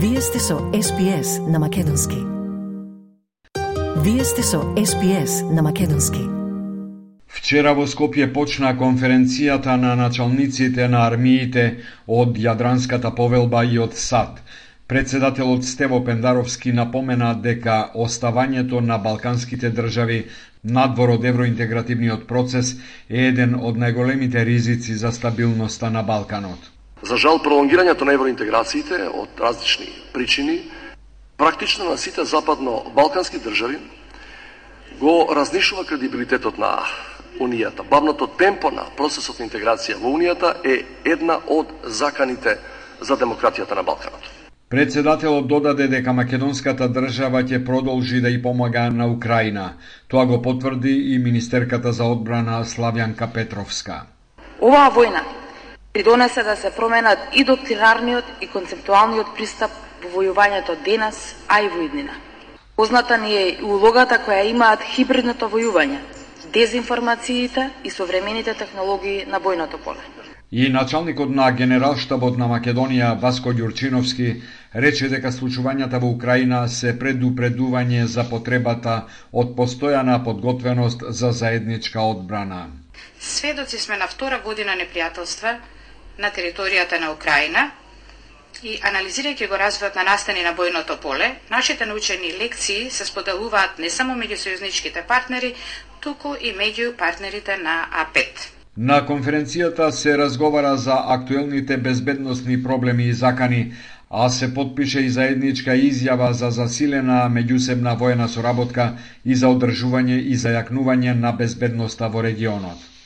Вие сте со SPS на Македонски. Вие сте со SPS на Македонски. Вчера во Скопје почна конференцијата на началниците на армиите од Јадранската повелба и од САД. Председателот Стево Пендаровски напомена дека оставањето на балканските држави надвор од евроинтегративниот процес е еден од најголемите ризици за стабилноста на Балканот. За жал, пролонгирањето на евроинтеграциите од различни причини практично на сите западно-балкански држави го разнишува кредибилитетот на Унијата. Бавното темпо на процесот на интеграција во Унијата е една од заканите за демократијата на Балканот. Председателот додаде дека македонската држава ќе продолжи да ја помага на Украина. Тоа го потврди и министерката за одбрана Славјанка Петровска. Оваа војна придонесе да се променат и доктринарниот и концептуалниот пристап во војувањето денес, а и во иднина. Позната ни е и улогата која имаат хибридното војување, дезинформациите и современите технологии на бојното поле. И началникот на Генералштабот на Македонија Васко Ѓурчиновски рече дека случувањата во Украина се предупредување за потребата од постојана подготвеност за заедничка одбрана. Сведоци сме на втора година непријателства на територијата на Украина и анализирајќи го развојот на настани на бојното поле, нашите научени лекции се споделуваат не само меѓу сојузничките партнери, туку и меѓу партнерите на А5. На конференцијата се разговара за актуелните безбедносни проблеми и закани, а се подпише и заедничка изјава за засилена меѓусебна воена соработка и за одржување и зајакнување на безбедноста во регионот.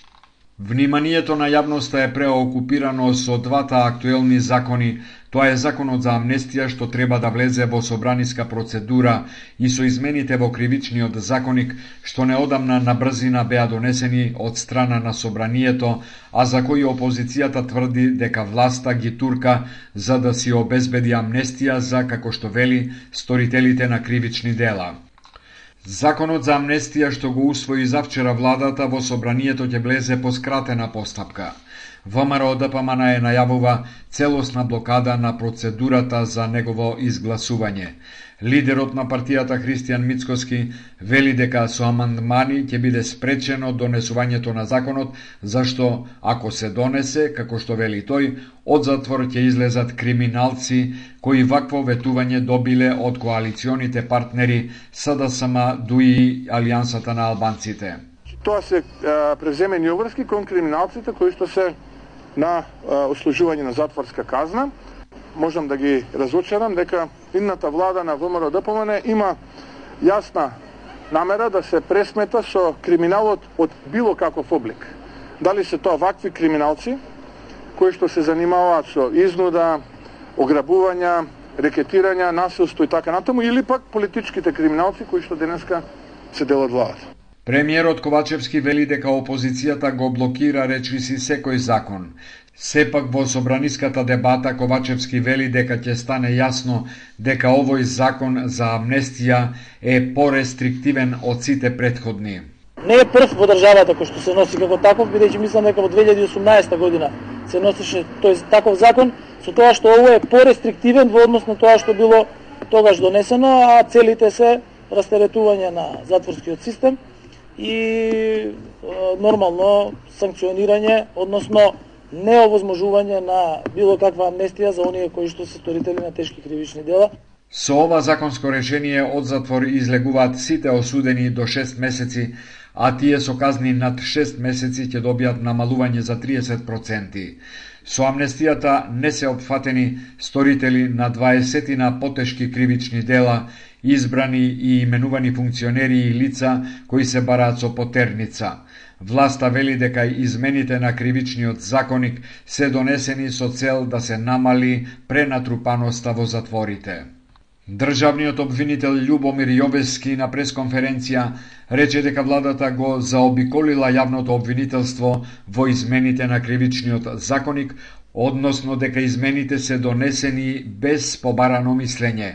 Вниманието на јавноста е преокупирано со двата актуелни закони. Тоа е законот за амнестија што треба да влезе во собраниска процедура и со измените во кривичниот законик што неодамна на брзина беа донесени од страна на собранието, а за кои опозицијата тврди дека власта ги турка за да си обезбеди амнестија за, како што вели, сторителите на кривични дела. Законот за амнестија што го усвои завчера владата во собранието ќе влезе по скратена постапка. ВМРО ДПМН е најавува целосна блокада на процедурата за негово изгласување. Лидерот на партијата Христијан Мицкоски вели дека со амандмани ќе биде спречено донесувањето на законот, зашто ако се донесе, како што вели тој, од затвор ќе излезат криминалци кои вакво ветување добиле од коалиционите партнери СДСМ, ДУИ Алијансата на албанците. Тоа се преземени обврски кон криминалците кои што се на ослужување на затворска казна можам да ги разочарам дека идната влада на ВМРО ДПМН има јасна намера да се пресмета со криминалот од било каков облик. Дали се тоа вакви криминалци кои што се занимаваат со изнуда, ограбувања, рекетирања, насилство и така натаму, или пак политичките криминалци кои што денеска се делат владата. Премиерот Ковачевски вели дека опозицијата го блокира речиси секој закон. Сепак во собраниската дебата Ковачевски вели дека ќе стане јасно дека овој закон за амнестија е порестриктивен од сите предходни. Не е прв во државата кој што се носи како таков, бидејќи мислам дека во 2018 година се носеше тој таков закон, со тоа што ово е порестриктивен во однос на тоа што било тогаш донесено, а целите се растеретување на затворскиот систем и нормално санкционирање, односно неовозможување на било каква амнестија за оние кои што се сторители на тешки кривични дела. Со ова законско решение од затвор излегуваат сите осудени до 6 месеци, а тие со казни над 6 месеци ќе добијат намалување за 30%. Со амнестијата не се опфатени сторители на 20 на потешки кривични дела, избрани и именувани функционери и лица кои се бараат со потерница. Власта вели дека измените на кривичниот законик се донесени со цел да се намали пренатрупаноста во затворите. Државниот обвинител Љубомир Јовески на пресконференција рече дека владата го заобиколила јавното обвинителство во измените на кривичниот законик, односно дека измените се донесени без побарано мислење.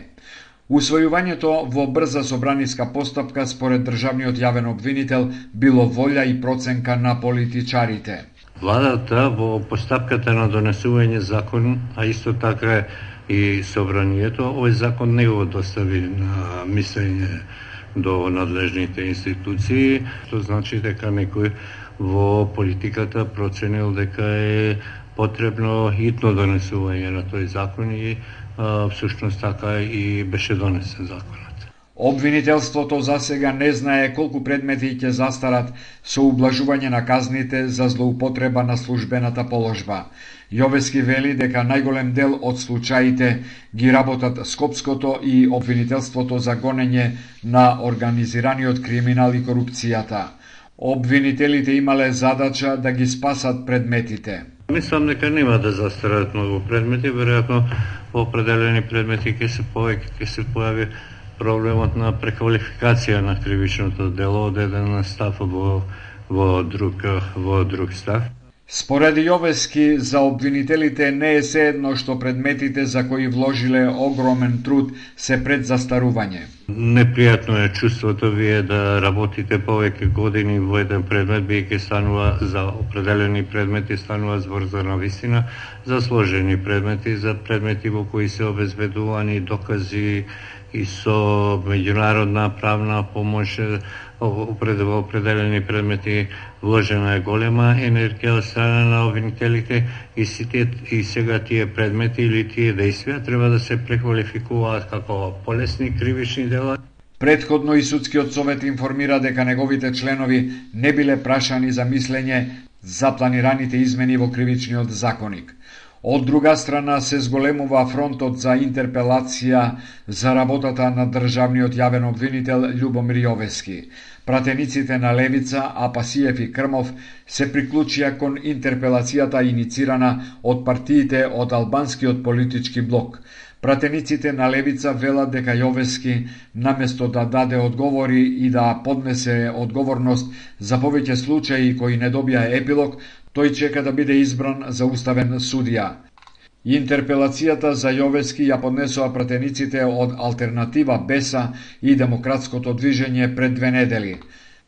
Усвојувањето во брза собраниска постапка според државниот јавен обвинител било волја и проценка на политичарите. Владата во постапката на донесување закон, а исто така и собранието. Овој закон не го достави на мислење до надлежните институции. Тоа значи дека некој во политиката проценил дека е потребно хитно донесување на тој закон и всушност така и беше донесен законот. Обвинителството за сега не знае колку предмети ќе застарат со ублажување на казните за злоупотреба на службената положба. Јовески вели дека најголем дел од случаите ги работат Скопското и обвинителството за гонење на организираниот криминал и корупцијата. Обвинителите имале задача да ги спасат предметите. Мислам дека нема да застарат многу предмети, веројатно во определени предмети ќе се повеќе ќе се појави проблемот на преквалификација на кривичното дело од еден став во во друг во друг став. Според Јовески, за обвинителите не е се едно што предметите за кои вложиле огромен труд се пред застарување. Непријатно е чувството вие да работите повеќе години во еден предмет, биејќи станува за определени предмети, станува збор за навистина, за сложени предмети, за предмети во кои се обезбедувани докази и со меѓународна правна помош во определени предмети вложена е голема енергија од страна на обвинителите и сите и сега тие предмети или тие действија треба да се преквалификуваат како полесни кривични дела. Предходно и судскиот совет информира дека неговите членови не биле прашани за мислење за планираните измени во кривичниот законик. Од друга страна се зголемува фронтот за интерпелација за работата на државниот јавен обвинител Љубомир Јовески. Пратениците на Левица, Апасиев и Крмов се приклучија кон интерпелацијата иницирана од партиите од албанскиот политички блок. Пратениците на Левица велат дека Јовески, наместо да даде одговори и да поднесе одговорност за повеќе случаи кои не добија епилог, тој чека да биде избран за уставен судија. Интерпелацијата за Јовески ја поднесоа пратениците од Алтернатива Беса и Демократското движење пред две недели.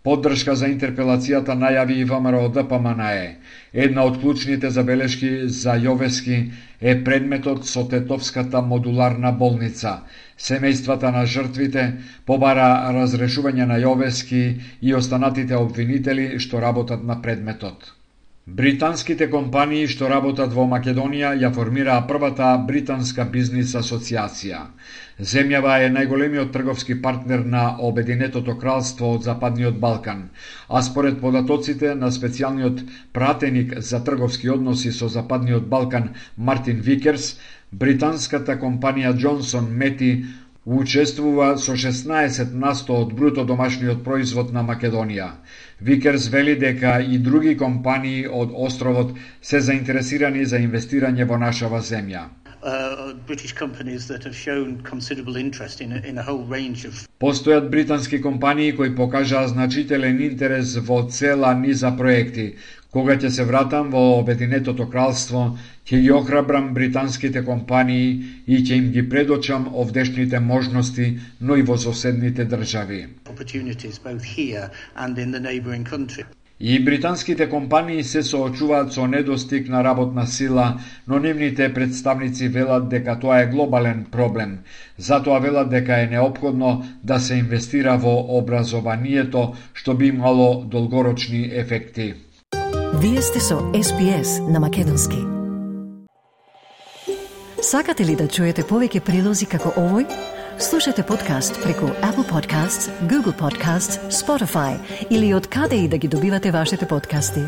Поддршка за интерпелацијата најави и ВМРО ДПМНЕ. Една од клучните забелешки за Јовески е предметот со Тетовската модуларна болница. Семејствата на жртвите побара разрешување на Јовески и останатите обвинители што работат на предметот. Британските компании што работат во Македонија ја формираа првата британска бизнис асоциација. Земјава е најголемиот трговски партнер на Обединетото кралство од Западниот Балкан, а според податоците на специјалниот пратеник за трговски односи со Западниот Балкан Мартин Викерс, британската компанија Джонсон Мети учествува со 16 насто од бруто домашниот производ на Македонија. Викерс вели дека и други компании од островот се заинтересирани за инвестирање во нашава земја. Uh, British companies that have shown considerable interest in a, in a whole range of Постојат британски компании кои покажаа значителен интерес во цела низа проекти, Кога ќе се вратам во Обединетото кралство, ќе ги охрабрам британските компании и ќе им ги предочам овдешните можности, но и во соседните држави. И британските компании се соочуваат со недостиг на работна сила, но нивните представници велат дека тоа е глобален проблем. Затоа велат дека е необходно да се инвестира во образованието, што би имало долгорочни ефекти. Вие сте со SPS на Македонски. Сакате ли да чуете повеќе прилози како овој? Слушате подкаст преку Apple Podcasts, Google Podcasts, Spotify или од каде и да ги добивате вашите подкасти.